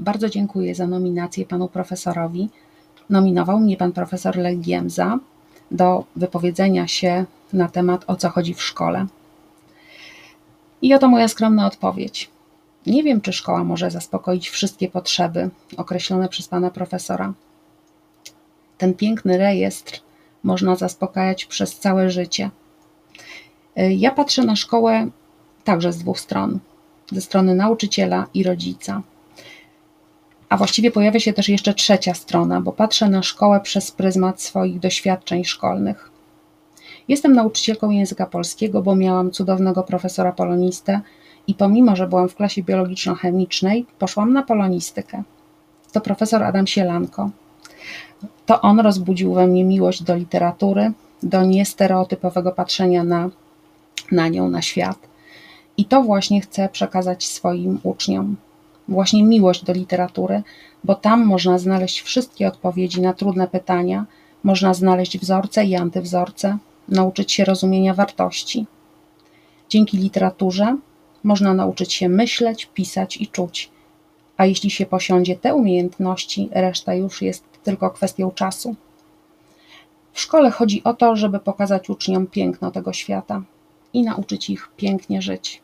Bardzo dziękuję za nominację panu profesorowi. Nominował mnie pan profesor Lech Giemza do wypowiedzenia się na temat o co chodzi w szkole. I oto moja skromna odpowiedź. Nie wiem, czy szkoła może zaspokoić wszystkie potrzeby określone przez pana profesora. Ten piękny rejestr można zaspokajać przez całe życie. Ja patrzę na szkołę także z dwóch stron: ze strony nauczyciela i rodzica. A właściwie pojawia się też jeszcze trzecia strona, bo patrzę na szkołę przez pryzmat swoich doświadczeń szkolnych. Jestem nauczycielką języka polskiego, bo miałam cudownego profesora polonistę i pomimo, że byłam w klasie biologiczno-chemicznej, poszłam na polonistykę. To profesor Adam Sielanko. To on rozbudził we mnie miłość do literatury, do niestereotypowego patrzenia na, na nią, na świat. I to właśnie chcę przekazać swoim uczniom. Właśnie miłość do literatury, bo tam można znaleźć wszystkie odpowiedzi na trudne pytania, można znaleźć wzorce i antywzorce, nauczyć się rozumienia wartości. Dzięki literaturze można nauczyć się myśleć, pisać i czuć. A jeśli się posiądzie te umiejętności, reszta już jest tylko kwestią czasu. W szkole chodzi o to, żeby pokazać uczniom piękno tego świata i nauczyć ich pięknie żyć.